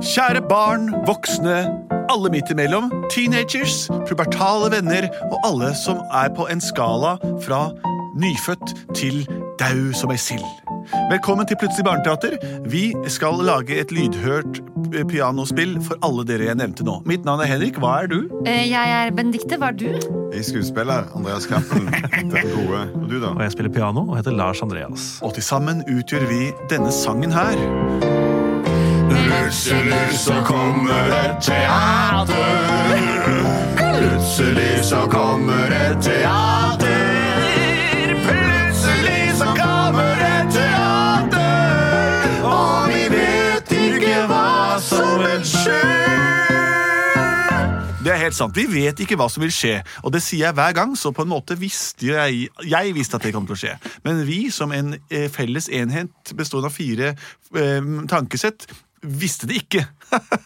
Kjære barn, voksne, alle midt imellom, teenagers, pubertale venner og alle som er på en skala fra nyfødt til dau som ei sild. Velkommen til Plutselig barneteater. Vi skal lage et lydhørt eh, pianospill for alle dere jeg nevnte nå. Mitt navn er Henrik. Hva er du? Eh, Jeg er Benedikte. Hva er du? Jeg er skuespiller. Andreas Cappelen. Den gode. Og du, da? Og jeg spiller piano og heter Lars Andreas. Og til sammen utgjør vi denne sangen her. Plutselig så kommer et teater. Plutselig så kommer et teater. Plutselig så kommer et teater. Og vi vet ikke hva som vil skje. Det er helt sant. Vi vet ikke hva som vil skje, og det sier jeg hver gang, så på en måte visste jeg Jeg visste at det kom til å skje. Men vi, som en eh, felles enhet bestående av fire eh, tankesett, visste det ikke.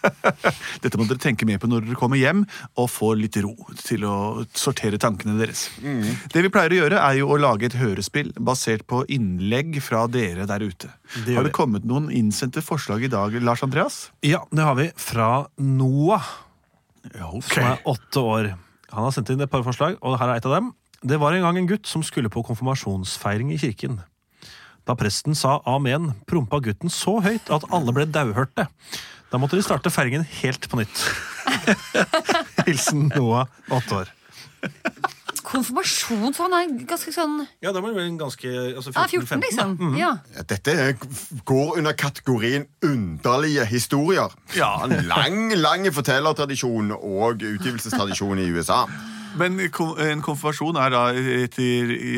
Dette må dere tenke mer på når dere kommer hjem og får litt ro til å sortere tankene deres. Det vi pleier å gjøre, er jo å lage et hørespill basert på innlegg fra dere der ute. Det Har det kommet noen innsendte forslag i dag, Lars Andreas? Ja, det har vi fra Noah, Ja, som er åtte år. Han har sendt inn et par forslag, og her er et av dem. Det var en gang en gutt som skulle på konfirmasjonsfeiring i kirken. Da presten sa amen, prompa gutten så høyt at alle ble dauhørte. Da måtte de starte fergen helt på nytt. Hilsen Noah, åtte år. Konfirmasjon, så han er ganske sånn Ja, da var det vel en ganske altså Ja, 14, liksom. Ja. Dette er- går under kategorien underlige historier. Ja. En lang, lang fortellertradisjon og utgivelsestradisjon i USA. Men en konfirmasjon er da et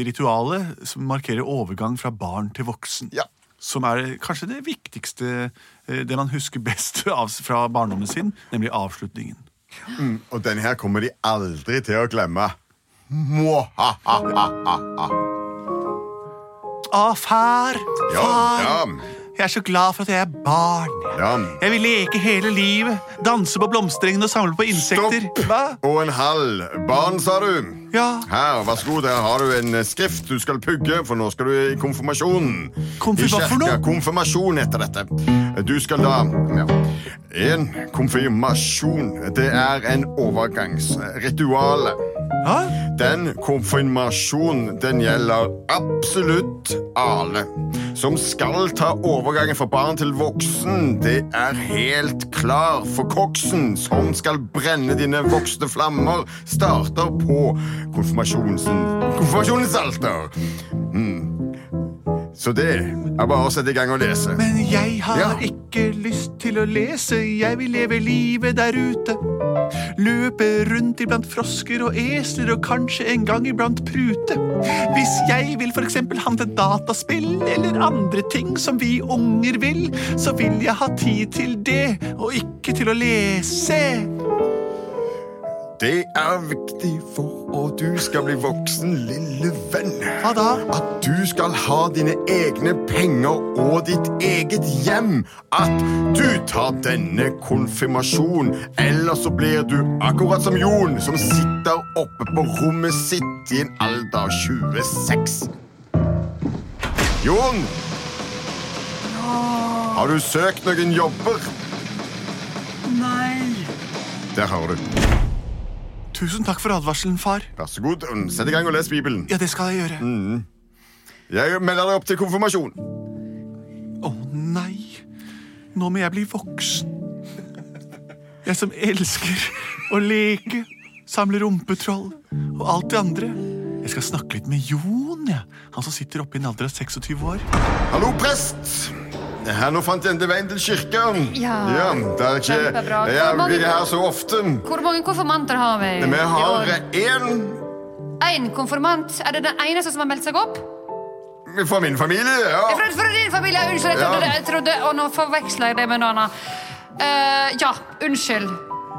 rituale som markerer overgang fra barn til voksen. Ja. Som er kanskje det viktigste, eh, det man husker best fra barndommen sin, nemlig avslutningen. Og den her kommer de aldri til å glemme. Mwahahahaha. Ah, far! Ja, Far! ja, Jeg er så glad for at jeg er barn. ja. Jeg vil leke hele livet. Danse på blomsterengene og samle på insekter. Stopp! Hva? Og en halv. Barn, sa du. Ja. Her, vær så god, der har du en eh, skrift du skal pugge, for nå skal du i konfirmasjonen. Konfir- I kirka. Konfirmasjon heter dette. Du skal da ja. En konfirmasjon, det er en overgangsrituale. Hæ? Den konfirmasjonen, den gjelder absolutt alle. Som skal ta overgangen fra barn til voksen. Det er helt klar for koksen, som skal brenne dine voksne flammer, starter på konfirmasjonens. Mm. Så det er bare å sette i gang og lese. Men jeg har Ja. ikke lyst til å lese, jeg vil leve livet der ute. Løpe rundt iblant frosker og esler og kanskje en gang iblant prute. Hvis jeg vil eksempel handle dataspill eller andre ting som vi unger vil, så vil jeg ha tid til det, og ikke til å lese. Det er viktig for at du skal bli voksen, lille venn. Hva da? At du skal ha dine egne penger og ditt eget hjem. At du tar denne konfirmasjon. Ellers så blir du akkurat som Jon, som sitter oppe på rommet sitt i en alder av 26. Jon! Har du søkt noen jobber? Nei. Der har du. Tusen takk for advarselen, far. Vær så god. Sett i gang og les Bibelen. Ja, det skal jeg gjøre. Jeg melder deg opp til konfirmasjon. Å nei, nå må jeg bli voksen. Jeg som elsker å leke, samle rumpetroll og alt det andre. Jeg skal snakke litt med Jon, ja. Han som sitter oppe i en alder av 26 år. Hallo, prest! Her, nå fant jeg enda veien til kirka. Ja. det er ikke, Kjempebra. Jeg mange- blir her så ofte. Hvor mange konfirmanter har vi? Vi har én Én konfirmant. Er det den eneste som har meldt seg opp? fra min familie. ja. Fra, fra din familie, Unnskyld, jeg trodde, Ja. jeg trodde Og nå forveksler jeg det med noe annet. Uh, ja, unnskyld.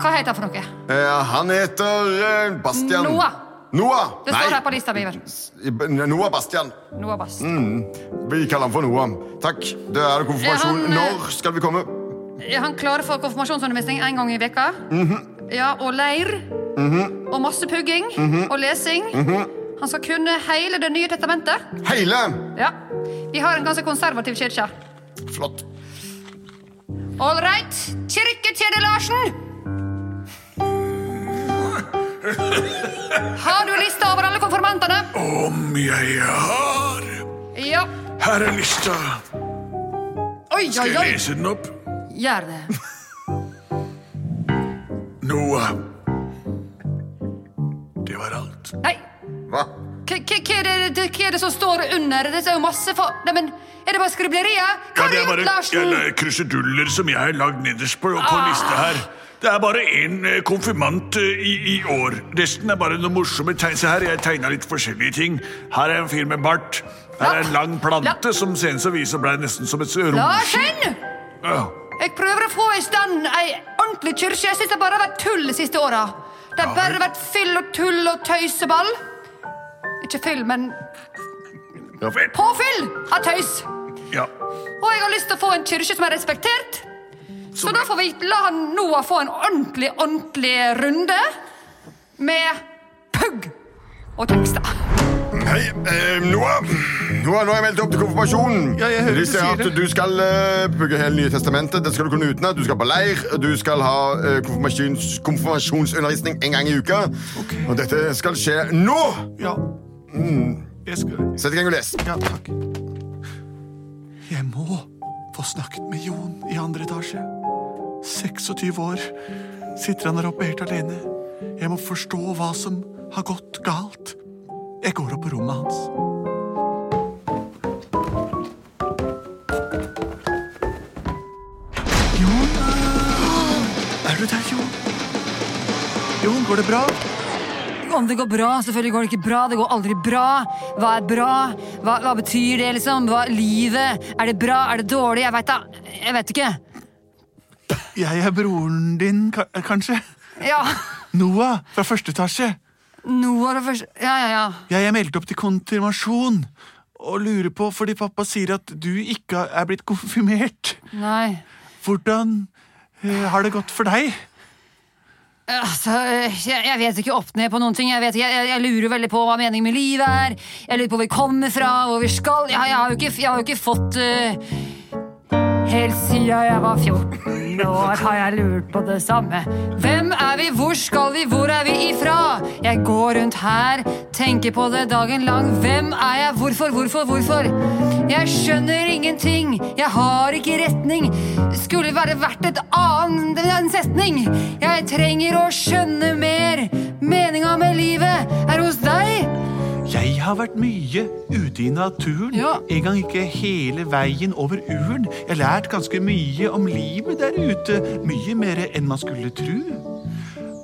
Hva heter han for noe? Eh, Han heter uh, Bastian. Noah. Noah. Det står her på lista mi. Noah Bastian. Noah Bass. Vi kaller han for Noah. Takk. Det er konfirmasjon. Han, eh, Når skal vi komme? Er han klar for konfirmasjonsundervisning en gang i veka? Mhm. Ja, og leir. Og masse pugging Mhm. og lesing. Han skal kunne hele Det nye testamentet. Hele! Ja. Vi har en ganske konservativ kirke. Flott. All right. Kirketjener Jeg har Ja. Her er lista. Oi, Skal oi, jeg lese den opp? Gjør det. Noah. Det var alt. Nei, Hva? hva er, det- det- hva er det som står under? Det er jo masse for... Nei, men Er det bare skriblerier? Hva Ja, det er bare Larsen? kruseduller som jeg har lagd nederst på, på Ah. lista her. Det er bare én eh, konfirmant eh, i, i år. Resten er bare noen morsomme tegn. Se her, jeg tegna litt forskjellige ting. Her er en fyr med bart. Her er en lang plante som senest å vise ble nesten som et rom. Larsen! Ja. Jeg prøver å få i stand ei ordentlig kirke. Jeg syns det bare har vært tull de siste åra. Det har bare vært fyll og tull og tøyseball. Ikke fyll, men påfyll av tøys. Ja. Og jeg har lyst til å få en kirke som er respektert. Så da får vi la Noah få en ordentlig, ordentlig runde med pugg og tekster. Hei, eh, Noah. Noah, nå har jeg meldt opp til konfirmasjonen. Ja, jeg hører du sier at det. du skal uh, bygge hele Nye Testamentet. Det skal du kunne utenat. Du skal på leir. Du skal ha eh, konfirmasjons, konfirmasjonsundervisning en gang i uka. Og dette skal skje nå! Ja. Jeg skal Sett i gang og les. Ja, takk. Jeg må få snakket med Jon i andre etasje. 26 år sitter han der oppe helt alene. Jeg må forstå hva som har gått galt. Jeg går opp på rommet hans. Jon? Er du der, Jon? Jon, går det bra? Om det går bra, selvfølgelig går det ikke bra. Det går aldri bra. Hva er bra? Hva, hva betyr det, liksom? Hva livet? Er det bra? Er det dårlig? Jeg veit da. Jeg vet ikke. Jeg er broren din, kanskje? Ja. Noah fra første etasje. Noah fra første Ja, ja, ja. Jeg er meldt opp til konfirmasjon og lurer på fordi pappa sier at du ikke er blitt konfirmert. Nei. Hvordan eh, har det gått for deg? Altså, jeg, jeg vet ikke opp ned på noen ting. Jeg, vet, jeg, jeg lurer veldig på hva meningen med livet er. Jeg lurer på hvor vi kommer fra, hvor vi skal. Jeg, jeg, har, jo ikke, jeg har jo ikke fått eh, Helt siden jeg var 14 år har jeg lurt på det samme. Hvem er vi, hvor skal vi, hvor er vi ifra? Jeg går rundt her, tenker på det dagen lang. Hvem er jeg, hvorfor, hvorfor, hvorfor? Jeg skjønner ingenting, jeg har ikke retning. Skulle være verdt et annet en setning. Jeg trenger å skjønne mer. Meninga med livet har vært mye ute i naturen. Ja. En gang ikke hele veien over uren. Jeg har lært ganske mye om livet der ute. Mye mer enn man skulle tro.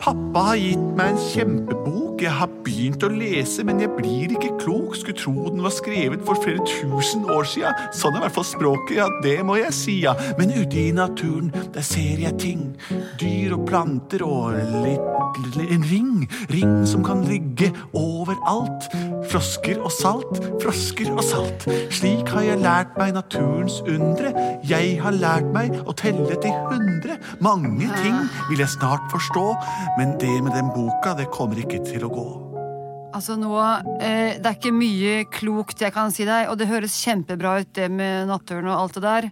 Pappa har gitt meg en kjempebok. Jeg har begynt å lese, men jeg blir ikke klok. Skulle tro den var skrevet for flere tusen år siden. Sånn er i hvert fall språket, ja, det må jeg si, ja. Men ute i naturen, der ser jeg ting. Dyr og planter og litt en ring. Ring som kan ligge overalt. Frosker og salt, frosker og salt. Slik har jeg lært meg naturens undre. Jeg har lært meg å telle til hundre. Mange ting vil jeg snart forstå, men det med den boka, det kommer ikke til å gå. Altså nå, eh, det er ikke mye klokt jeg kan si deg, og det høres kjempebra ut det med naturen og alt det der.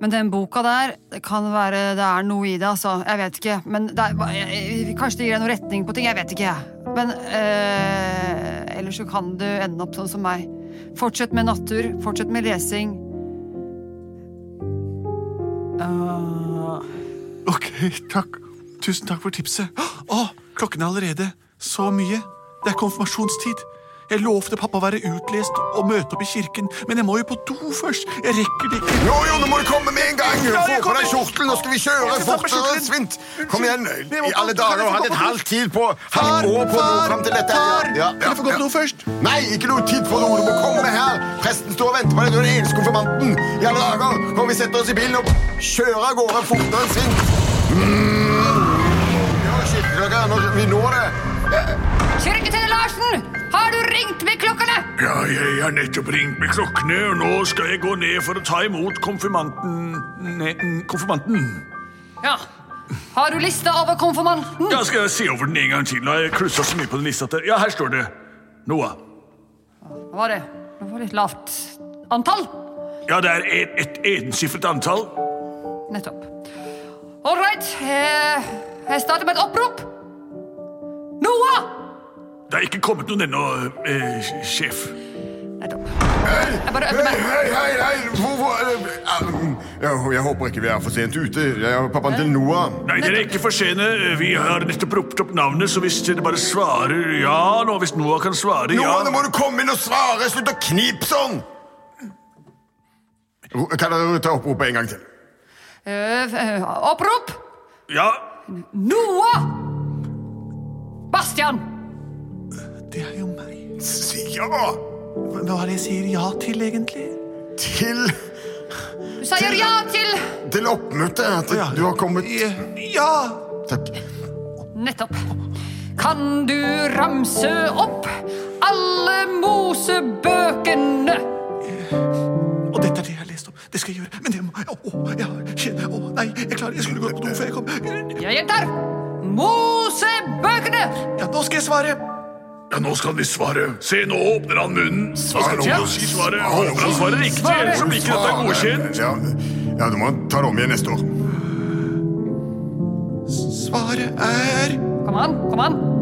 Men den boka der, det kan være det er noe i det, altså. Jeg vet ikke. Men det er, kanskje det gir deg noe retning på ting. Jeg vet ikke. Men øh, ellers så kan du ende opp sånn som meg. Fortsett med natur. Fortsett med lesing. Uh... Ok, takk. Tusen takk for tipset. Å, klokken er allerede så mye. Det er konfirmasjonstid. Jeg lovte pappa å være utlest og møte opp i kirken, men jeg må jo på do først. Jeg rekker det ikke. Jo, jo, nå må du komme med en gang! Ja, Få på deg kjortelen, nå skal vi kjøre skal fortere. Svint! Kom igjen! I alle dager få har hatt et halvt tid på halvt år på å fram til dette. far, Ja, ja, kan jeg få gå på do først? Nei, ikke noe tid på noe. Du må komme her. Presten står og venter på deg. Du er den eneste konfirmanten. I alle dager. Kom, vi setter oss i bilen og kjører av gårde fortere enn Svint. Mm. Ja, vi når det. Kirketjener Larsen! Har Ja, jeg har nettopp ringt med klokkene, og nå skal jeg gå ned for å ta imot konfirmanten ne, Konfirmanten. Ja. Har du lista over konfirmanten? Da skal jeg se over den en gang til. Nå har jeg klussa så mye på den lista Ja, her står det. Noah. Hva var det? Det var litt lavt antall. Ja, det er et, et ensifret antall. nettopp. All right. Eh, jeg starter med et opprop. Noah! Det er ikke kommet noen ennå, eh, sjef. Jeg bare Hei, meg. hei, hei! hei. Hvor, hvor, jeg, jeg håper ikke vi er for sent ute. Jeg er pappaen til Noah. Nei, dere er ikke for sene. Vi har nettopp ropt opp navnet, så hvis dere bare svarer ja nå, hvis Noah kan svare ja Noah, nå må du komme inn og svare! Slutt å knipe sånn! Kan dere ta oppropet en gang til? Eh, eh, opprop. Ja, Noah! Bastian! Det er jo meg. Si ja Hva er det jeg sier ja til, egentlig? til, Du sier ja til til oppmøtet. At Ja. du har kommet Ja! Takk. Nettopp. Kan du ramse opp alle Mosebøkene? Og dette er det jeg har lest om. Det skal jeg gjøre. Men det må Å, jeg kjenner Å, nei, jeg klarer Jeg skulle gå på do før jeg kom. Jeg gjentar. Mosebøkene! Ja, nå skal jeg svare. Ja, nå skal vi svare. Se, nå åpner han munnen. Hva skal Svar nå. Noah si Svare. Håper han svarer riktig, ellers så blir ikke dette godkjent. Ja, ja, du må ta det om igjen neste år. Svaret er Kom an, kom an.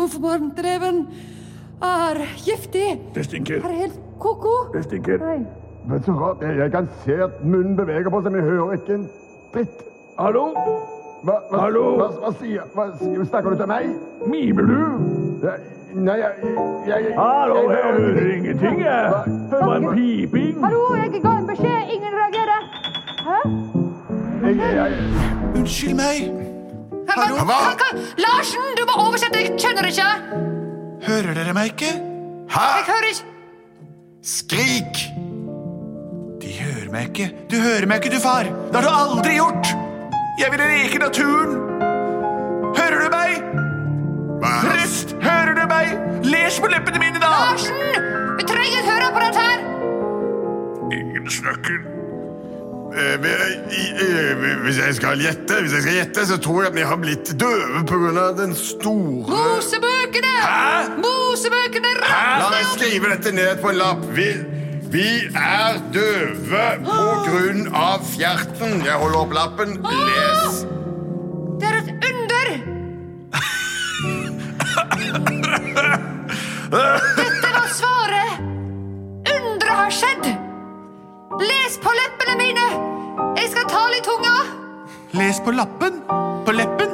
Eneste konfirmantreven er giftig. Det stinker. Er helt ko-ko. Det stinker. Men så rart, jeg, jeg kan se at munnen beveger på seg, men jeg hører ikke en dritt. Hallo? Hva, hva, Hallo? Hva, hva sier hva, Snakker du til meg? Mimer du? Jeg, nei, jeg, jeg, jeg Hallo, jeg hører ingenting, jeg. Det var en piping. Hallo, jeg ga en beskjed. Ingen reagerer. Hæ? Jeg, jeg, jeg, Unnskyld meg. Hallo? Hva? Larsen, du må oversette. Jeg skjønner ikke. Hører dere meg ikke? Hæ? Jeg hører ikke. Skrik! De hører meg ikke. Du hører meg ikke, du far. Det har du aldri gjort. Jeg ville reke naturen. Hører du meg? Hva? Røst, hører du meg? Les på leppene mine, da! Larsen, jeg skal gjette, hvis jeg skal gjette, så tror jeg at vi har blitt døve pga. den store Mosebøkene! Hæ? Mosebøkene La meg skrive dette ned på en lapp. Vi, vi er døve på grunn av fjerten. Jeg holder opp lappen. Les. Det er et under! Les på lappen. På leppen.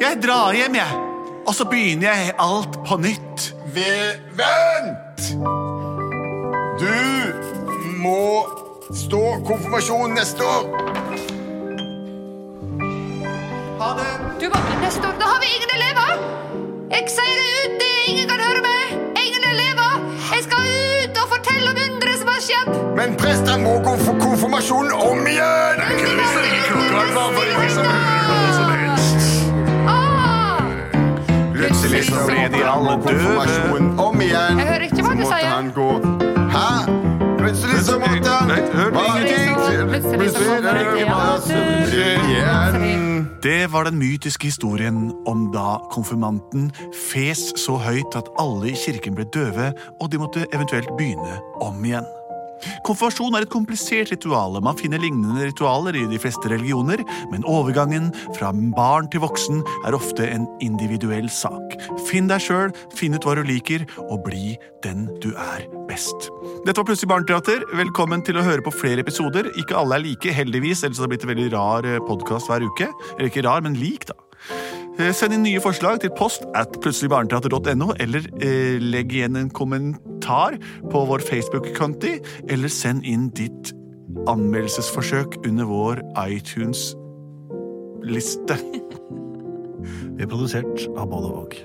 Jeg drar hjem, jeg. Og så begynner jeg alt på nytt. Vi Vent! Du må stå konfirmasjon neste år. Ha det. Du må, neste år, Da har vi ingen elever! Jeg sier det ut, det ingen kan høre meg! Har skjedd! Men prester må gå for konfirmasjonen om igjen! Hvis det ikke klokka for ingen som hører noe som helst. Ah! Plutselig så ble de alle døde. om igjen. Jeg hører ikke hva Så du måtte sier. han gå Hæ? Plutselig så måtte han. Det var den mytiske historien om da konfirmanten fes så høyt at alle i kirken ble døve, og de måtte eventuelt begynne om igjen. Konfirmasjon er et komplisert ritual. Man finner lignende ritualer i de fleste religioner, men overgangen fra barn til voksen er ofte en individuell sak. Finn deg sjøl, finn ut hva du liker, og bli den du er best. Dette var Plutselig barneteater. Velkommen til å høre på flere episoder. Ikke alle er like, heldigvis, ellers hadde det blitt en veldig rar podkast hver uke. Eller ikke rar, men lik, da. Eh, Send inn nye forslag til post at plutseligbarneteater.no, eller eh, legg igjen en kommentar på vår Facebook-konti, eller send inn ditt anmeldelsesforsøk under vår iTunes-liste. Vi er produsert av både Våg.